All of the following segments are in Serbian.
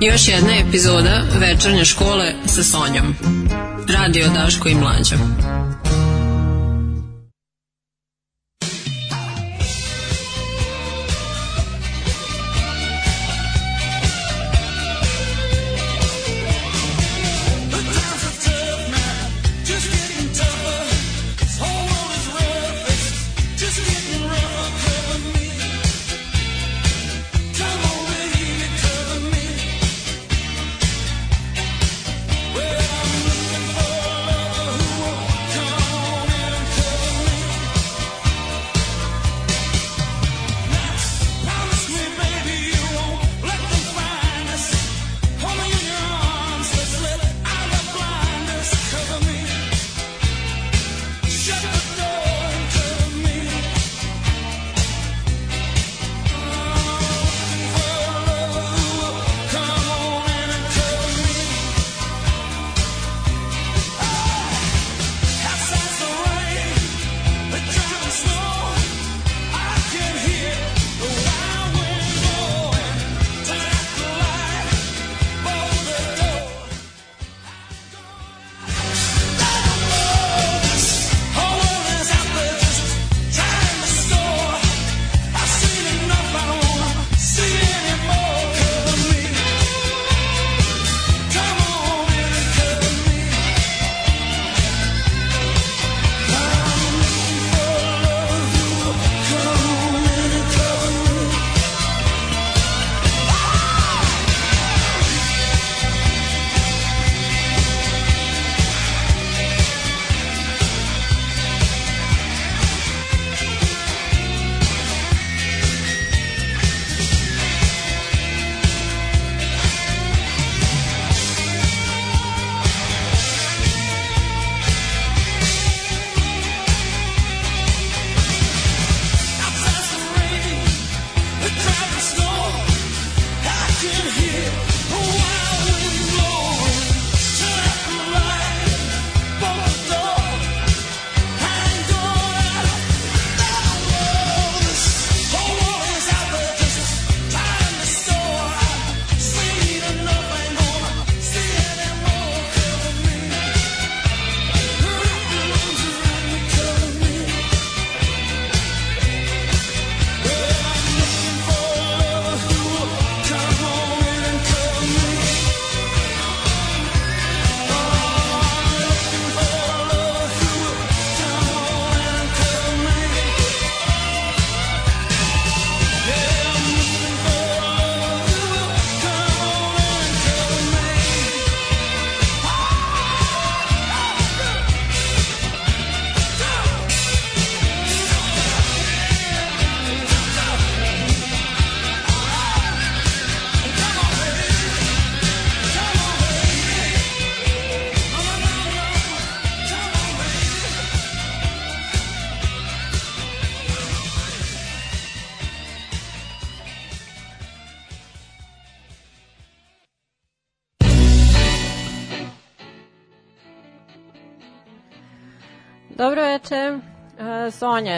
Još jedna epizoda večernje škole sa Sonjom. Radio Daško i Mlađa.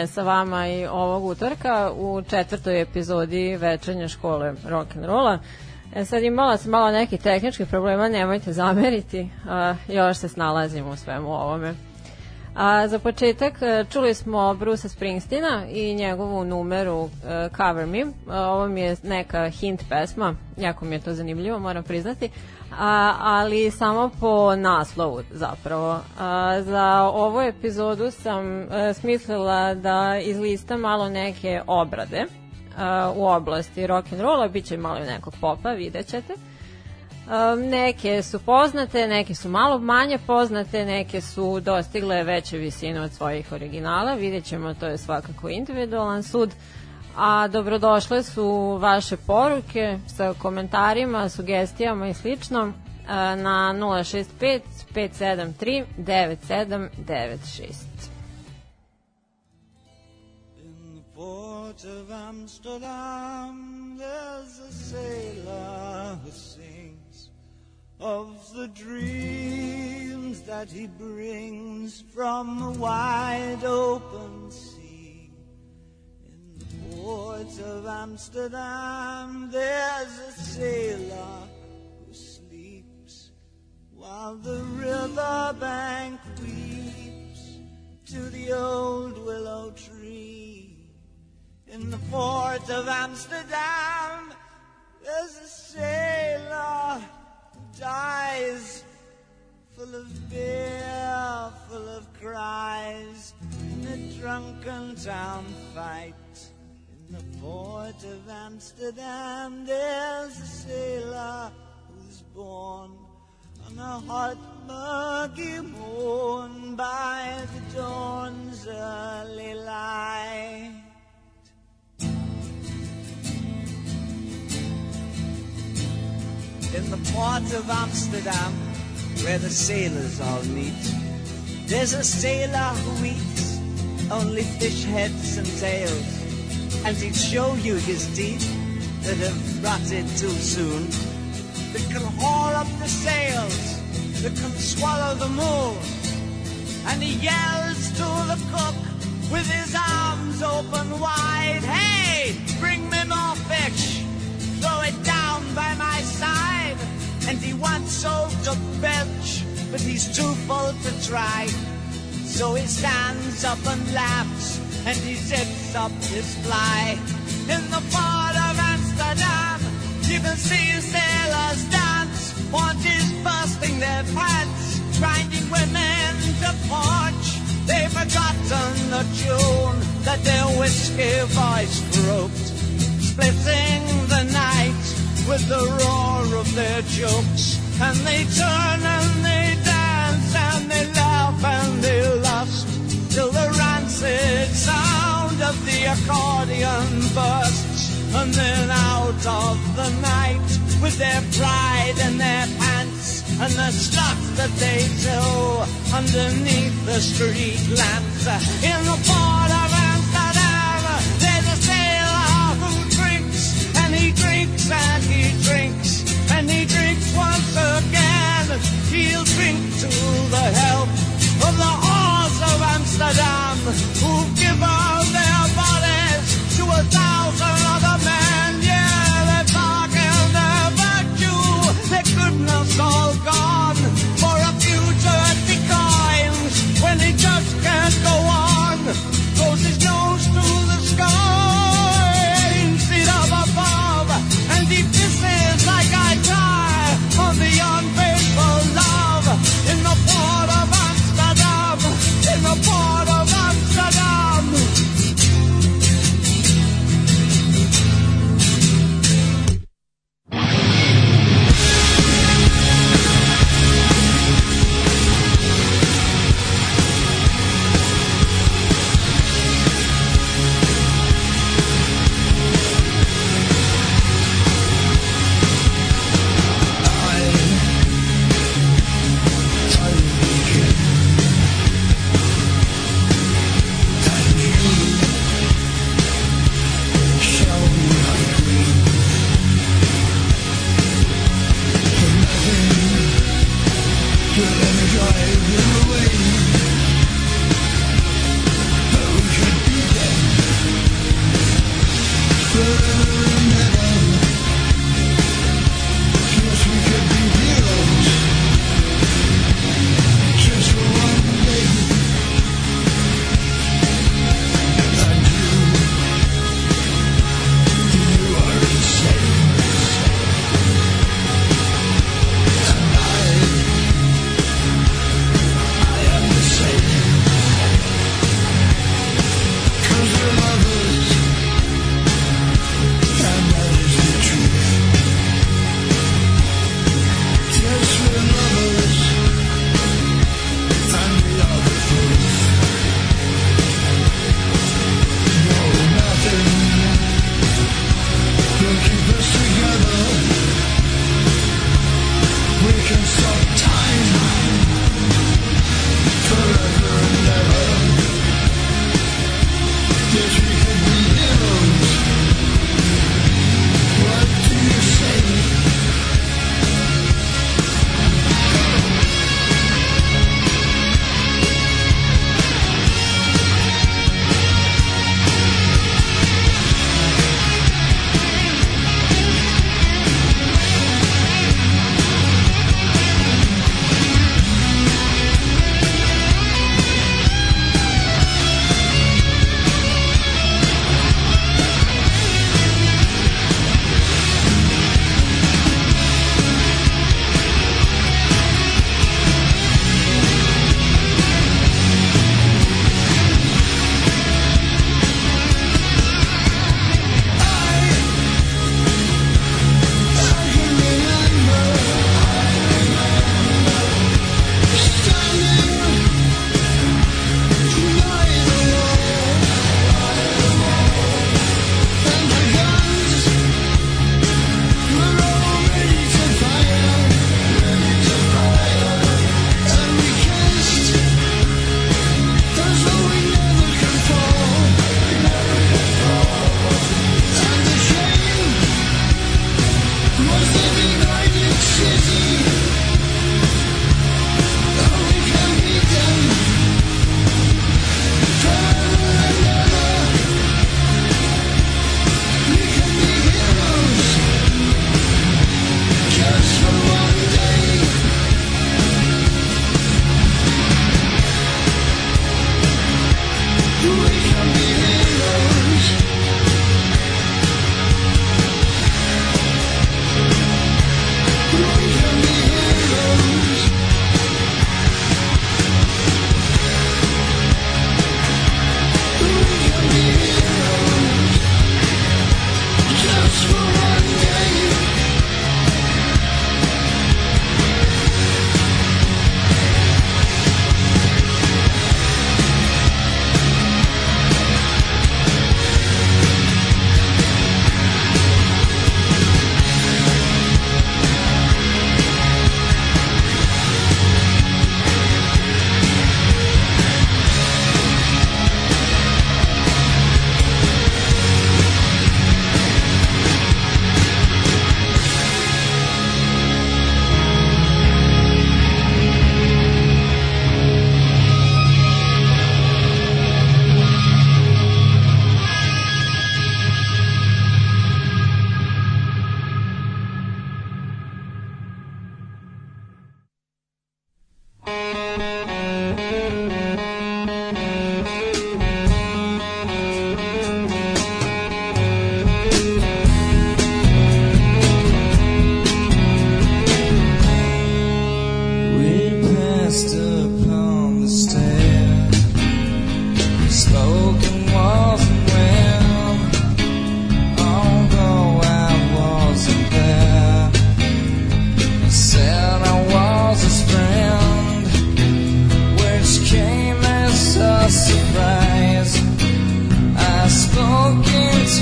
Sa vama i ovog utorka u četvrtoj epizodi večernje škole rock'n'rolla. E sad imala sam malo nekih tehničkih problema, nemojte zameriti, a, još se snalazim u svemu ovome. A za početak e, čuli smo Brusa Springsteena i njegovu numeru uh, Cover Me. Ovo mi je neka hint pesma, jako mi je to zanimljivo, moram priznati a, ali samo po naslovu zapravo. A, za ovu epizodu sam a, e, smislila da izlistam malo neke obrade a, u oblasti rock and rolla, biće malo nekog popa, vidjet ćete. Um, neke su poznate, neke su malo manje poznate, neke su dostigle veće visine od svojih originala, vidjet ćemo, to je svakako individualan sud. A dobrodošle su vaše poruke sa komentarima, sugestijama i slično na 065 573 9796. In the port of Amsterdam there's a sailor who sings of the dreams that he brings from the wide open sea port of Amsterdam, there's a sailor who sleeps while the river bank weeps to the old willow tree. In the port of Amsterdam, there's a sailor who dies full of beer, full of cries, in a drunken town fight. In the port of Amsterdam, there's a sailor who's born on a hot, muggy morn by the dawn's early light. In the port of Amsterdam, where the sailors all meet, there's a sailor who eats only fish heads and tails, and he'd show you his teeth that have rotted too soon that can haul up the sails, that can swallow the moon. And he yells to the cook with his arms open wide, Hey, bring me more fish, throw it down by my side. And he wants so to belch, but he's too full to try. So he stands up and laughs, and he zips up his fly. In the port of Amsterdam, you can see sailors dance, wanties bursting their pants, grinding women to porch. They've forgotten the tune that their whiskey voice croaked, splitting the night with the roar of their jokes. And they turn and they dance and they laugh and they lust rancid sound of the accordion bursts. And then out of the night with their pride and their pants and the stuff that they do underneath the street lamps in the port of Amsterdam. There's a sailor who drinks and he drinks and he drinks and he drinks once again. He'll drink to the health of the of Amsterdam who've given their bodies to a thousand other men. Yeah, they bargain their virtue, their goodness all gone for a dirty coins when he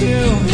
still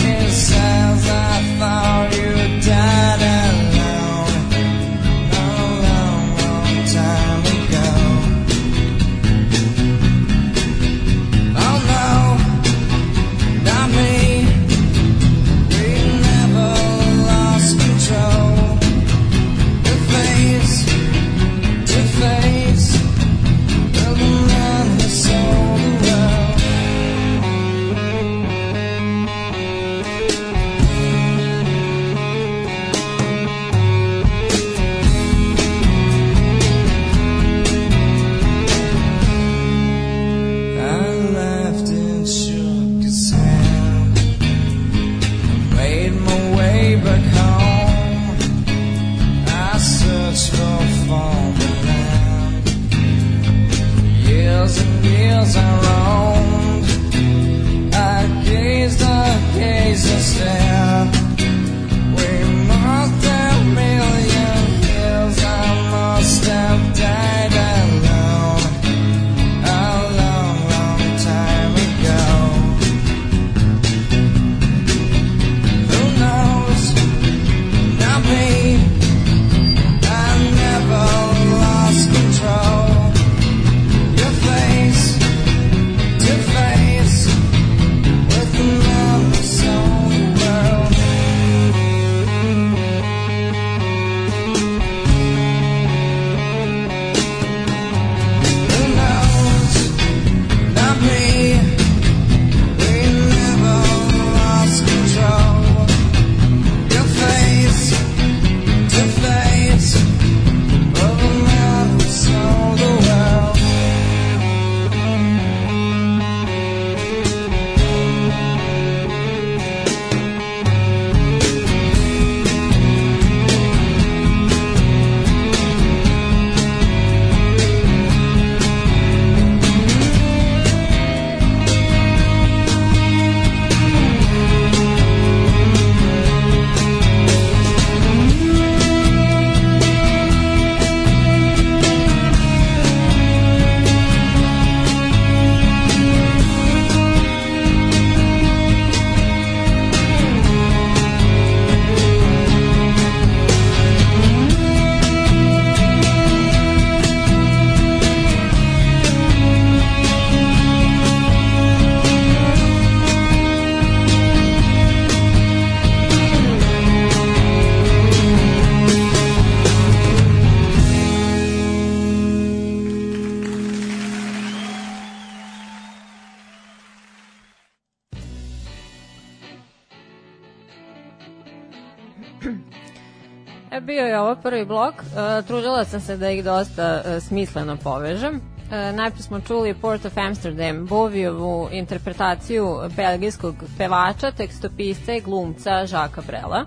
prvi blok. Uh, trudila sam se da ih dosta uh, smisleno povežem. Uh, najprej smo čuli Port of Amsterdam, Bovijovu interpretaciju belgijskog pevača, tekstopisca i glumca Žaka Brela.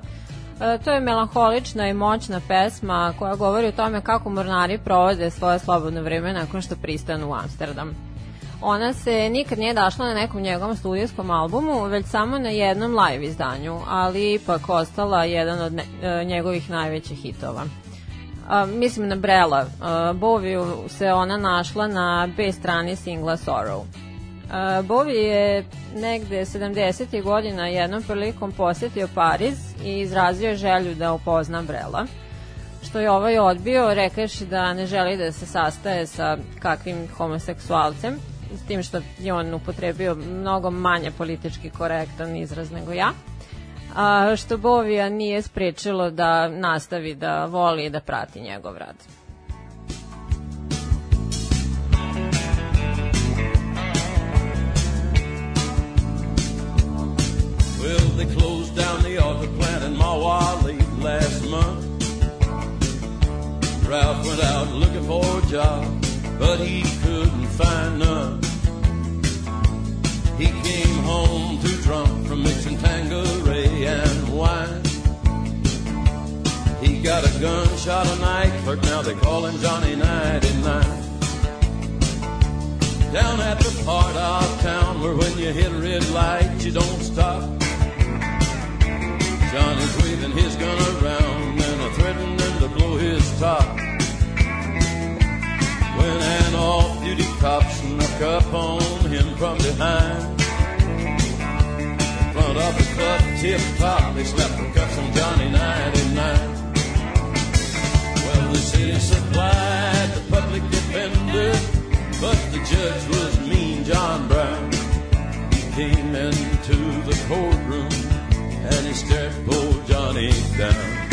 To je melanholična i moćna pesma koja govori o tome kako mornari provode svoje slobodno vreme nakon što pristanu u Amsterdam. Ona se nikad nije dašla na nekom njegovom studijskom albumu, već samo na jednom live izdanju, ali ipak ostala jedan od ne, e, njegovih najvećih hitova. A, mislim na Brela. Boviju se ona našla na B strani singla Sorrow. Bovi je negde 70. godina jednom prilikom posetio Pariz i izrazio želju da upozna Brela što je ovaj odbio, rekavši da ne želi da se sastaje sa kakvim homoseksualcem, s tim što je on upotrebio mnogo manje politički korektan izraz nego ja, a, što Bovija nije sprečilo da nastavi da voli i da prati njegov rad. Well, they closed down the auto plant in Mawali last month. Ralph went out looking for a job, but he couldn't find none. He came home too drunk from mixing Tanqueray and wine. He got a gunshot a night clerk, now they call him Johnny 99. Down at the part of town where when you hit a red light you don't stop. Johnny's waving his gun around and threatening to blow his top. An off-duty cop snuck up on him from behind. In front of the club tip top, they slapped the cuffs on Johnny 99. Well, the city supplied the public defender, but the judge was mean John Brown. He came into the courtroom and he stared poor Johnny down.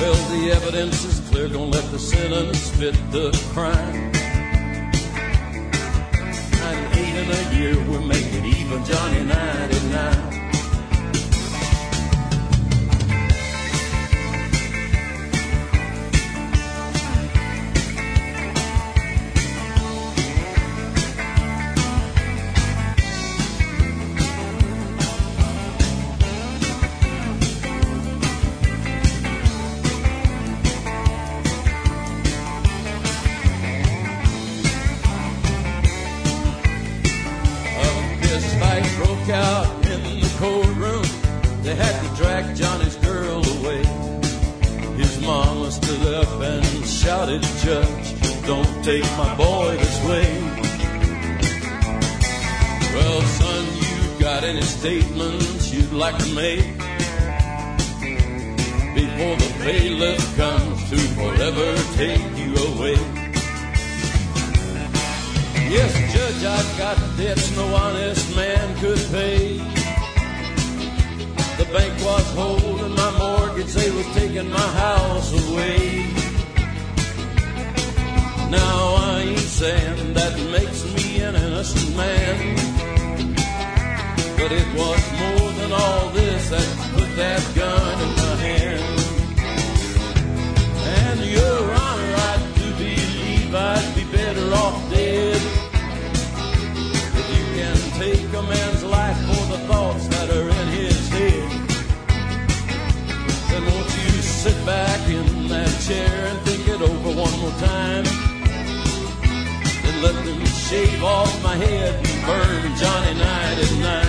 Well, the evidence clear, don't let the sentence fit the crime. 98 in a year, we're making even Johnny 99. Statements you'd like to make? Before the bailiff comes to forever take you away. Yes, Judge, I've got debts no honest man could pay. The bank was holding my mortgage, they was taking my house away. Now I ain't saying that makes me an innocent man. Sit back in that chair and think it over one more time? Then let them shave off my head and burn Johnny night at night.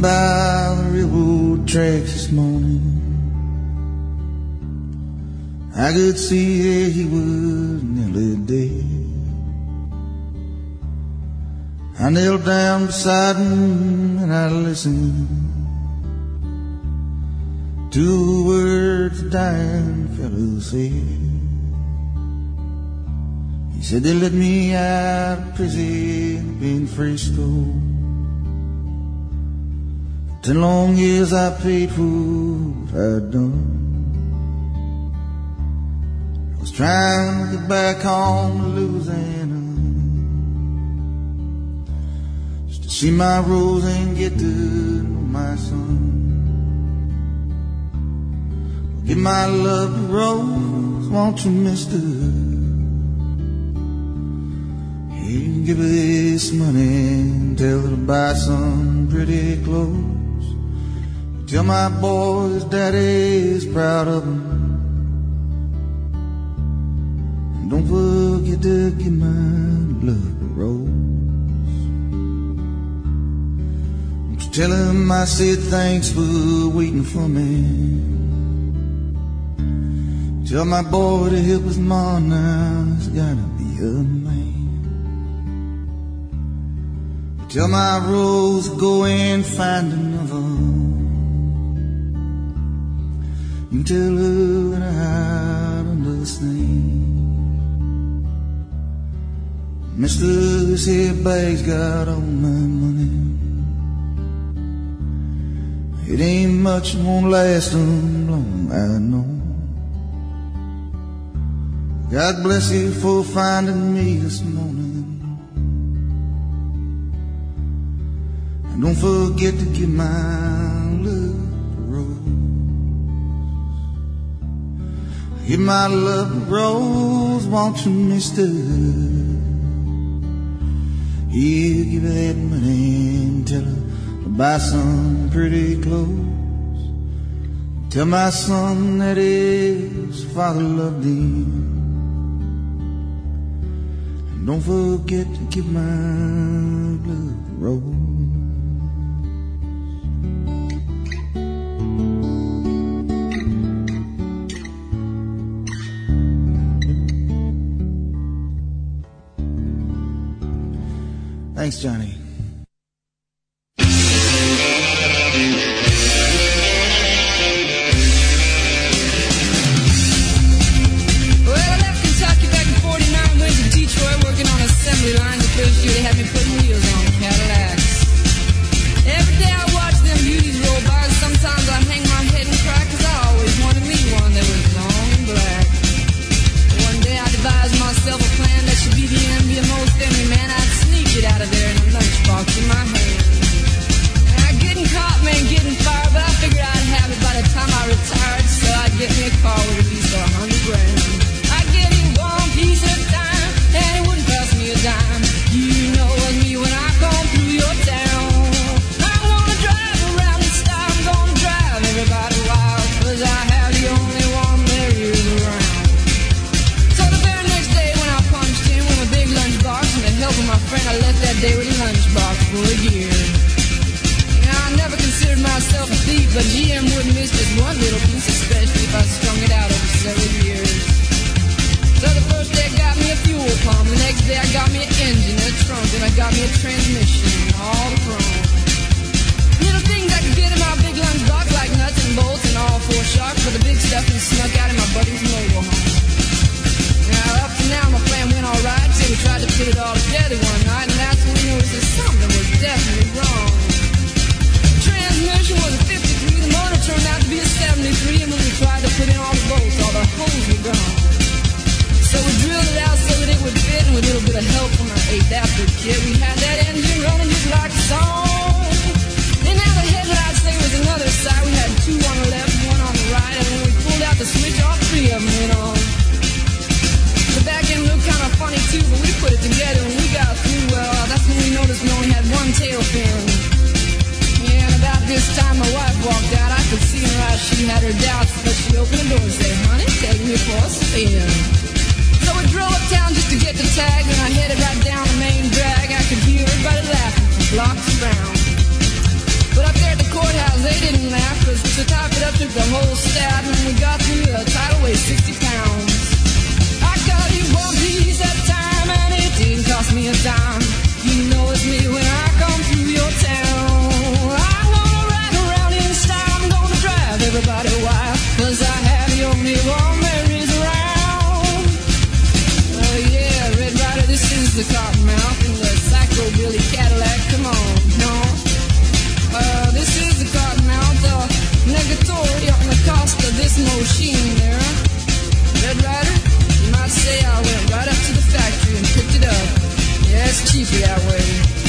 By the railroad tracks this morning. I could see that he was nearly dead. I knelt down beside him and I listened to the words the dying fellow said. He said they let me out of prison in Frisco. Ten long years I paid for what I'd done. I was trying to get back home to Louisiana. Just to see my rose and get to know my son. Give my love to Rose, won't you, mister? You give her this money and tell her to buy some pretty. Tell my boys daddy's proud of them. And don't forget to give my to Rose. Tell him I said thanks for waiting for me. Tell my boy to help his mom now, he's gotta be a man. Tell my Rose go and find another. You tell her that I don't understand. Mister, this here bag's got all my money. It ain't much, won't last them long, I know. God bless you for finding me this morning. And don't forget to give my Give my love Rose, won't you, mister? Yeah, give her that money and tell her to buy some pretty clothes. Tell my son that his father loved him. And Don't forget to give my love a Thanks, Johnny. the Cottonmouth in the Psycho Billy Cadillac. Come on, no. Uh, this is the Cottonmouth, the negatory on the cost of this machine there. Red Rider, you might say I went right up to the factory and picked it up. Yes, yeah, cheapy that way.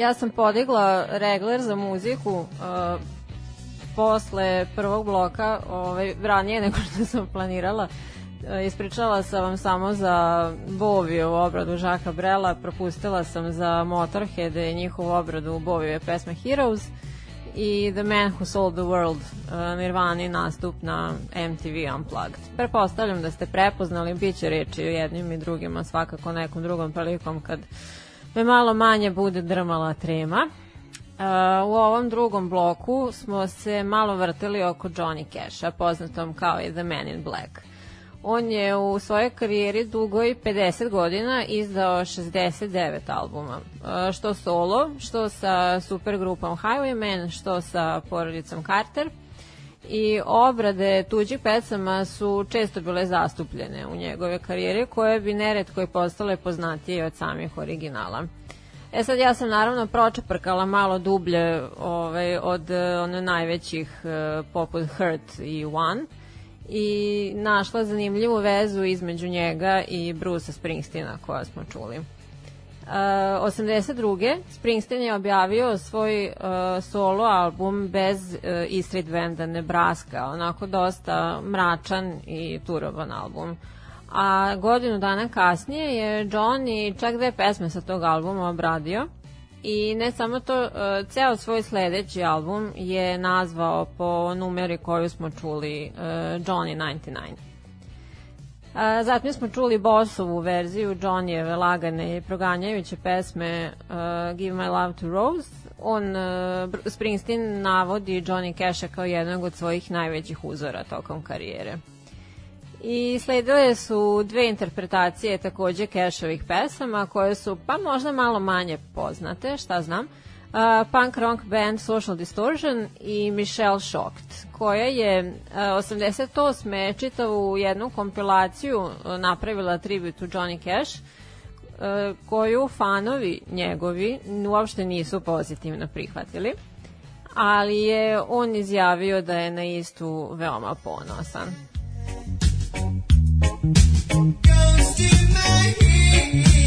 Ja sam podigla regler za muziku uh, posle prvog bloka, ovaj, ranije nego što sam planirala. Uh, ispričala sam vam samo za Boviju obradu Žaka Brela, propustila sam za Motorhead i njihovu obradu Bovije pesme Heroes i The Man Who Sold the World uh, Nirvani nastup na MTV Unplugged. Prepostavljam da ste prepoznali, bit će reći jednim i drugima svakako nekom drugom prilikom kad me malo manje bude drmala trema. Uh, u ovom drugom bloku smo se malo vrtili oko Johnny Casha, poznatom kao i The Man in Black. On je u svojoj karijeri dugoj 50 godina izdao 69 albuma, uh, što solo, što sa supergrupom Highwaymen, što sa porodicom Carter – i obrade tuđih pesama su često bile zastupljene u njegove karijere koje bi neretko i postale poznatije od samih originala. E sad ja sam naravno pročeprkala malo dublje ovaj, od one najvećih poput Hurt i One i našla zanimljivu vezu između njega i Brusa Springsteena koja smo čuli. Uh, 82. Springsteen je objavio svoj uh, solo album bez uh, E Street Nebraska, onako dosta mračan i turovan album. A godinu dana kasnije je Johnny čak dve pesme sa tog albuma obradio i ne samo to, uh, ceo svoj sledeći album je nazvao po numeri koju smo čuli uh, Johnny 99. A, zatim smo čuli Bossovu verziju Johnnyjeve lagane i proganjajuće pesme uh, Give My Love to Rose. On, uh, Springsteen navodi Johnny Casha kao jednog od svojih najvećih uzora tokom karijere. I sledile su dve interpretacije takođe Cashovih pesama koje su pa možda malo manje poznate, šta znam. Uh, punk rock band Social Distortion i Michelle Shocked, koja je uh, 88. čitavu jednu kompilaciju uh, napravila tribute to Johnny Cash, uh, koju fanovi njegovi uopšte nisu pozitivno prihvatili ali je on izjavio da je na istu veoma ponosan. goes to my head.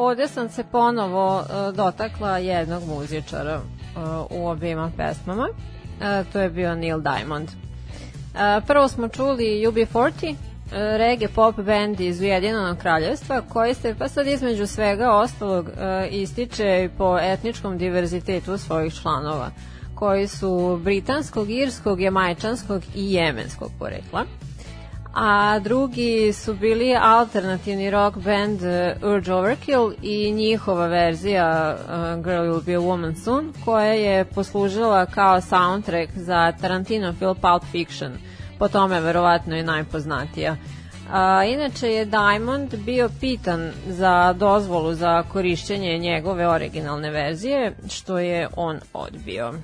Ovde sam se ponovo e, dotakla jednog muzičara e, u obima pesmama. E, to je bio Neil Diamond. Prvo smo čuli UB40, e, reggae pop band iz Ujedinjenog kraljevstva koji se pa sad između svega ostalog ističe po etničkom diverzitetu svojih članova koji su britanskog, irskog, jamajčanskog i jemenskog porekla a drugi su bili alternativni rock band uh, Urge Overkill i njihova verzija uh, Girl Will Be a Woman Soon koja je poslužila kao soundtrack za Tarantino film Pulp Fiction po tome verovatno i najpoznatija A, inače je Diamond bio pitan za dozvolu za korišćenje njegove originalne verzije, što je on odbio.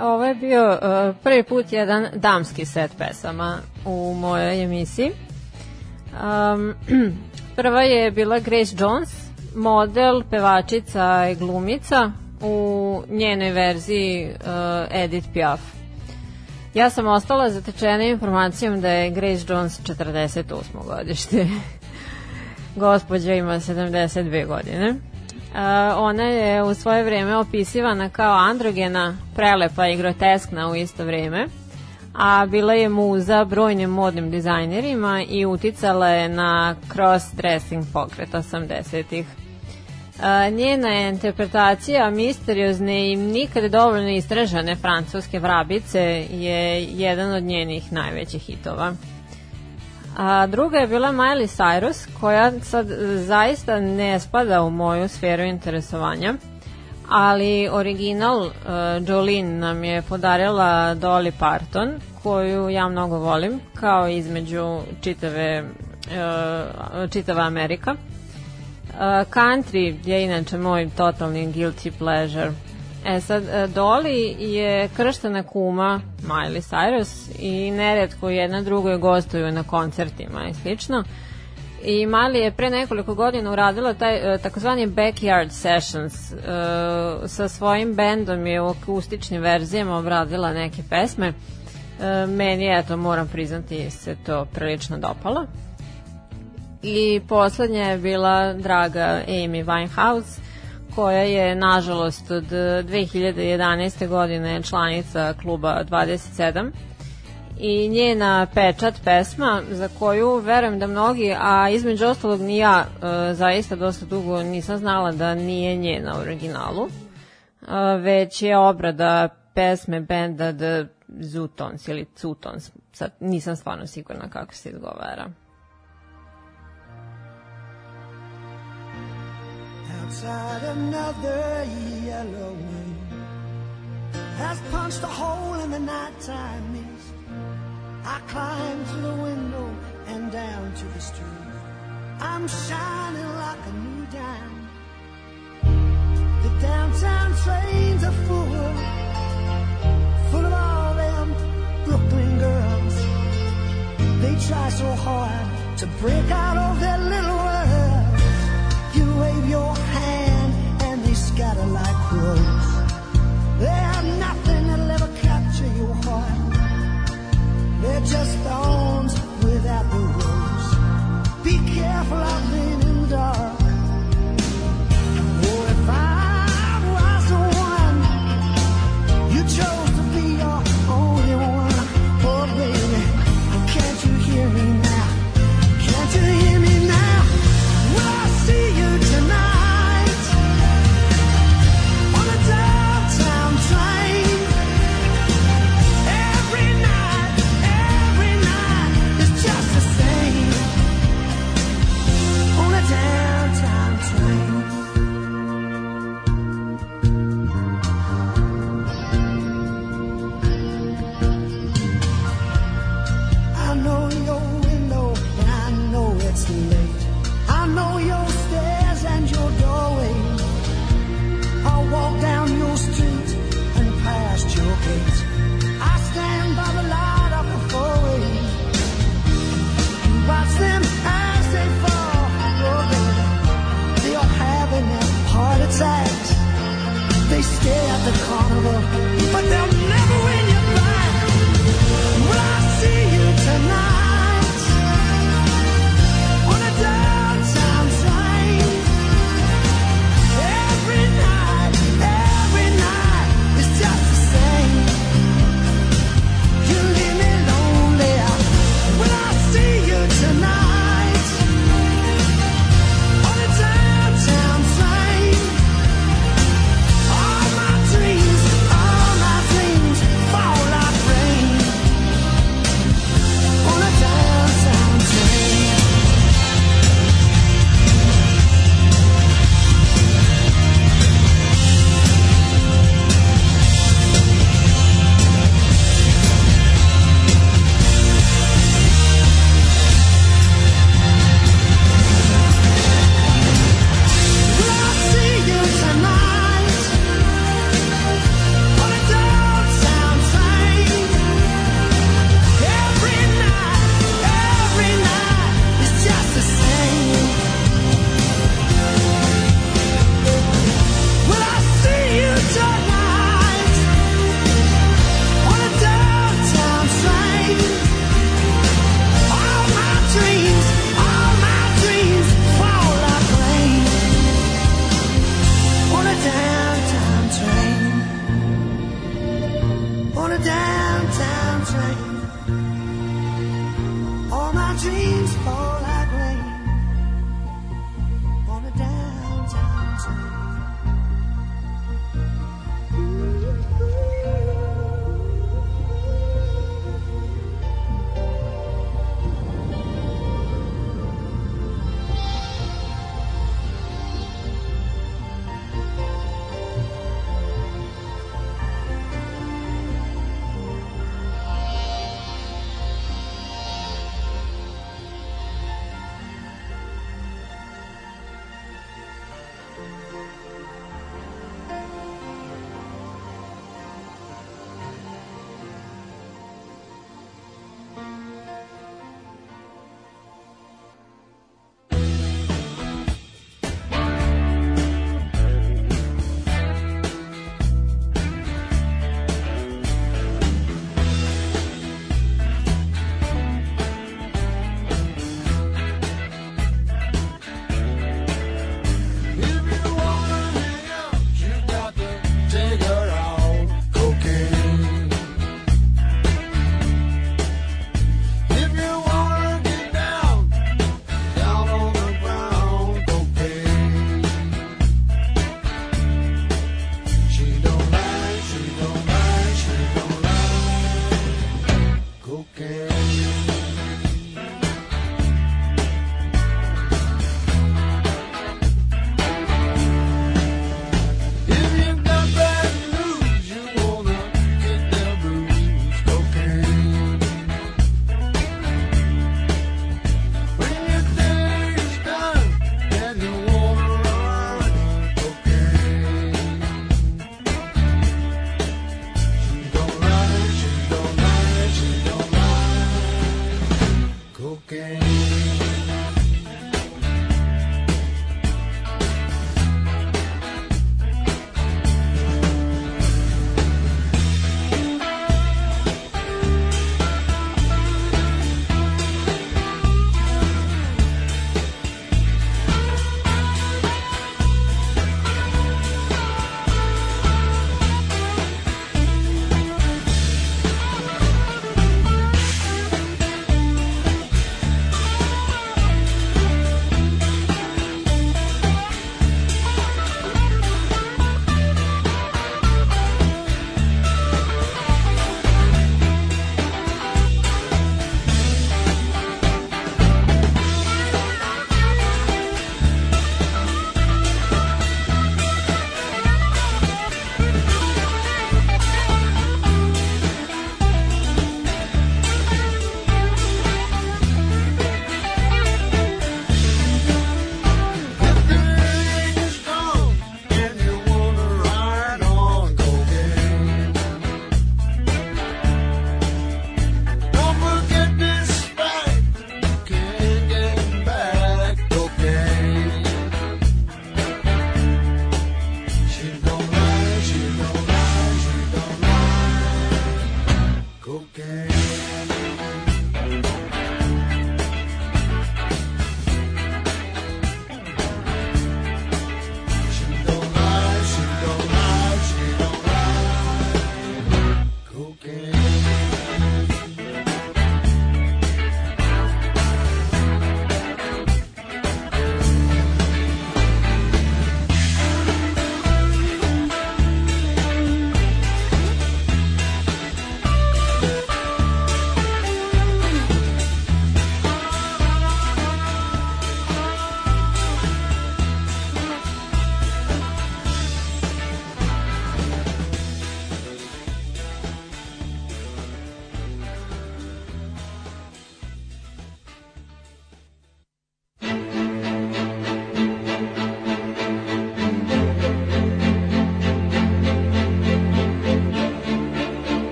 Ovo je bio uh, prvi put jedan damski set pesama u mojoj emisiji. Um, prva je bila Grace Jones, model, pevačica i glumica u njenoj verziji uh, Edith Piaf. Ja sam ostala zatečena informacijom da je Grace Jones 48. godište. Gospođa ima 72 godine. Ona je u svoje vreme opisivana kao androgena, prelepa i groteskna u isto vreme, a bila je muza brojnim modnim dizajnerima i uticala je na cross-dressing pokret 80-ih. A, njena je interpretacija misteriozne i nikad dovoljno istražane francuske vrabice je jedan od njenih najvećih hitova. A druga je bila Miley Cyrus, koja sad e, zaista ne spada u moju sferu interesovanja, ali original uh, Jolene nam je podarila Dolly Parton, koju ja mnogo volim, kao između čitave, uh, čitava Amerika. Uh, country je inače moj totalni guilty pleasure. E sad, uh, Dolly je krštana kuma Miley Cyrus i neretko jedna drugoj gostuju na koncertima i slično. I Mali je pre nekoliko godina uradila taj uh, takozvani Backyard Sessions. Uh, sa svojim bendom je u akustičnim verzijama obradila neke pesme. Uh, meni je, eto, moram priznati, se to prilično dopalo. I poslednja je bila draga Amy Winehouse, koja je, nažalost, od 2011. godine članica kluba 27 i njena pečat pesma za koju verujem da mnogi, a između ostalog ni ja e, zaista dosta dugo nisam znala da nije njena u originalu, e, već je obrada pesme benda The Zutons ili Zutons, sad nisam stvarno sigurna kako se izgovara. Outside another yellow wind has punched a hole in the nighttime mist. I climb to the window and down to the street. I'm shining like a new dime. The downtown trains are full, full of all them Brooklyn girls. They try so hard to break out of their little just all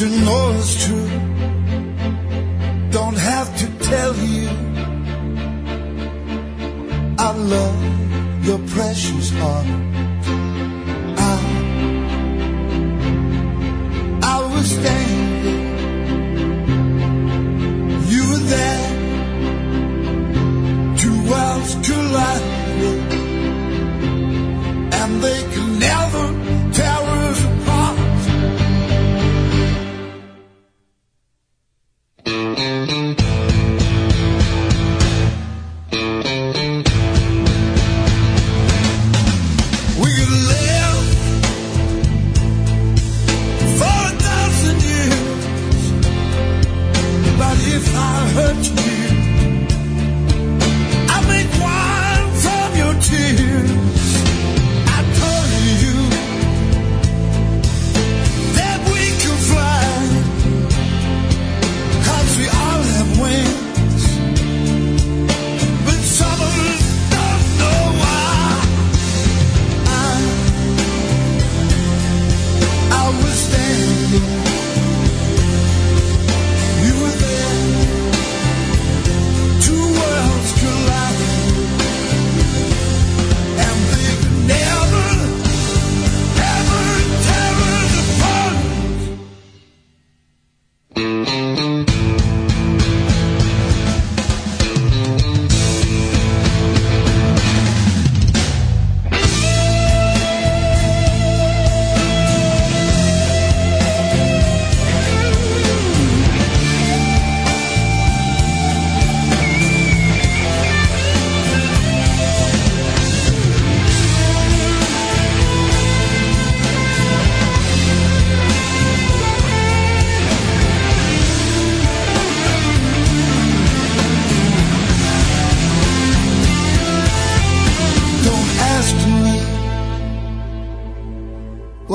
you know is true.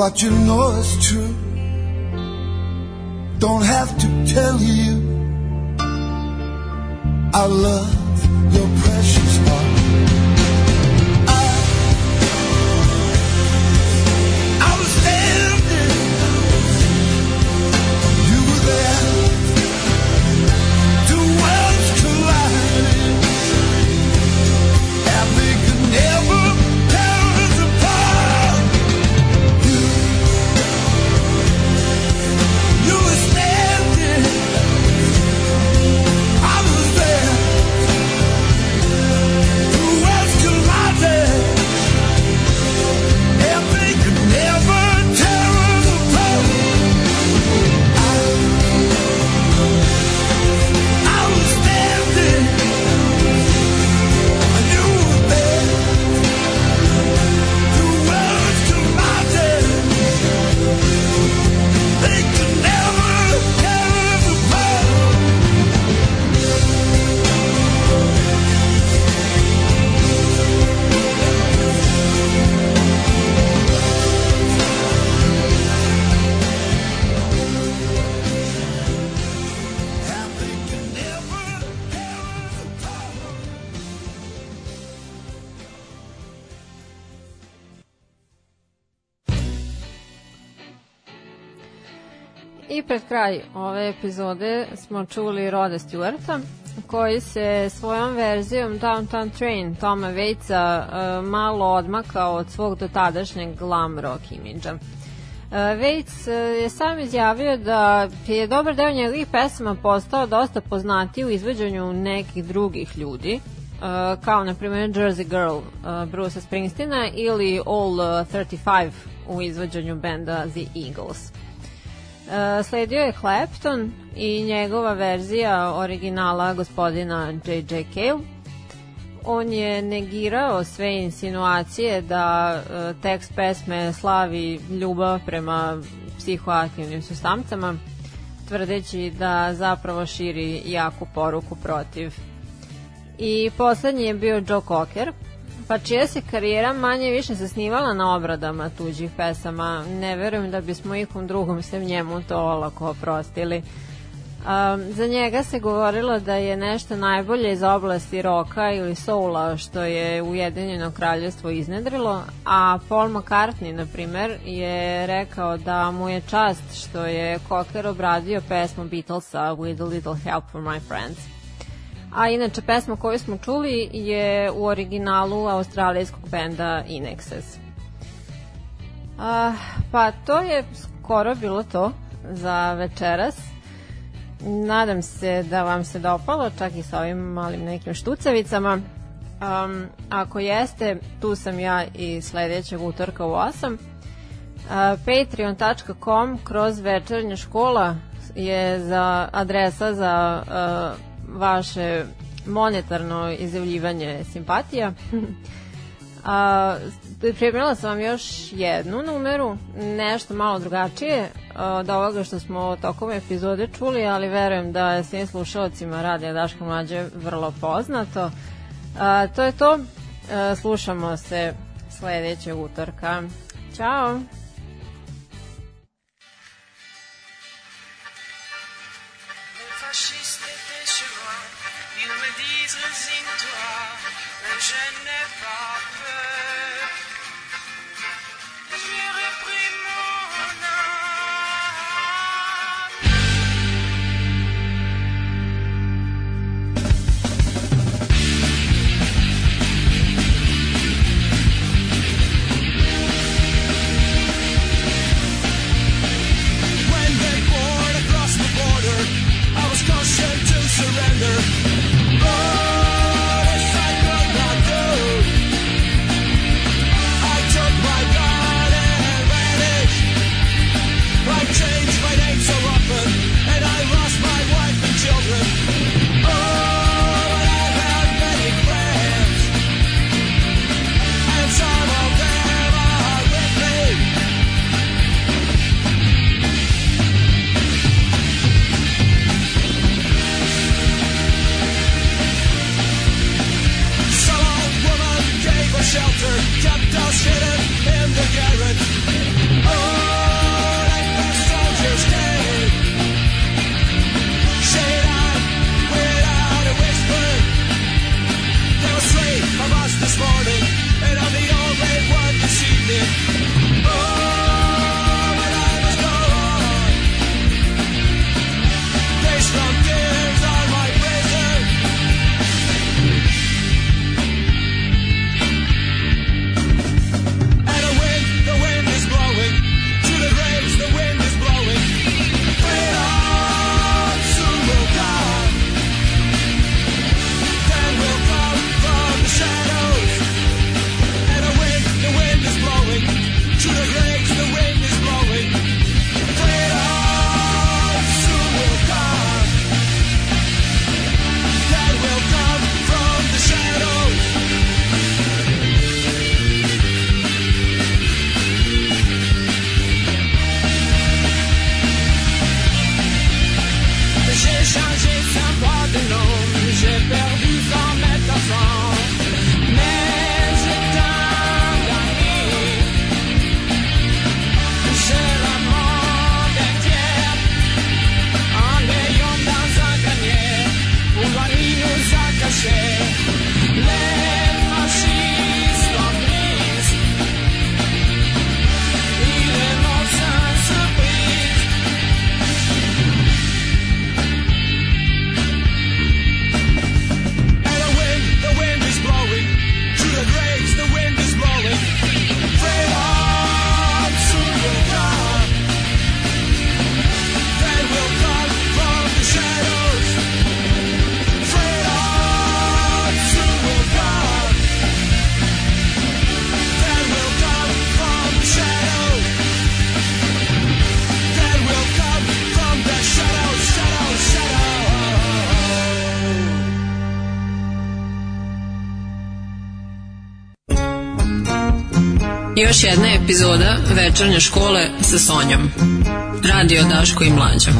What you know is true. Kraj ove epizode smo čuli Roda Stewarta koji se svojom verzijom Downtown Train Toma Waitsa e, malo odmakao od svog dotadašnjeg glam rock imidža. Waits e, je sam izjavio da je dobar deo njegovih pesama postao dosta poznati u izvođenju nekih drugih ljudi, e, kao na primjer Jersey Girl Bruce Springsteena ili All uh, 35 u izvođenju benda The Eagles. Uh, sledio je Clapton i njegova verzija originala gospodina J.J. Cale. On je negirao sve insinuacije da uh, tekst pesme slavi ljubav prema psihoaktivnim sustamcama, tvrdeći da zapravo širi jaku poruku protiv I poslednji je bio Joe Cocker, pa čija se karijera manje više zasnivala na obradama tuđih pesama. Ne verujem da bismo ikom drugom sem njemu to olako oprostili. Um, za njega se govorilo da je nešto najbolje iz oblasti roka ili soula što je Ujedinjeno kraljevstvo iznedrilo, a Paul McCartney, na primer, je rekao da mu je čast što je Cocker obradio pesmu Beatlesa With a Little Help for My Friends. A inače, pesma koju smo čuli je u originalu australijskog benda Inexes. Uh, pa to je skoro bilo to za večeras. Nadam se da vam se dopalo, čak i sa ovim malim nekim štucevicama. Um, ako jeste, tu sam ja i sledećeg utorka u 8. Uh, Patreon.com kroz večernja škola je za adresa za uh, vaše monetarno izjavljivanje simpatija. A, pripremila sam vam još jednu numeru, nešto malo drugačije od ovoga što smo tokom epizode čuli, ali verujem da je svim slušalcima Radija Daška Mlađe vrlo poznato. A, to je to. A, slušamo se sledećeg utorka. Ćao! Još jedna epizoda večernje škole sa Sonjom. Radio Daško i Mlađa.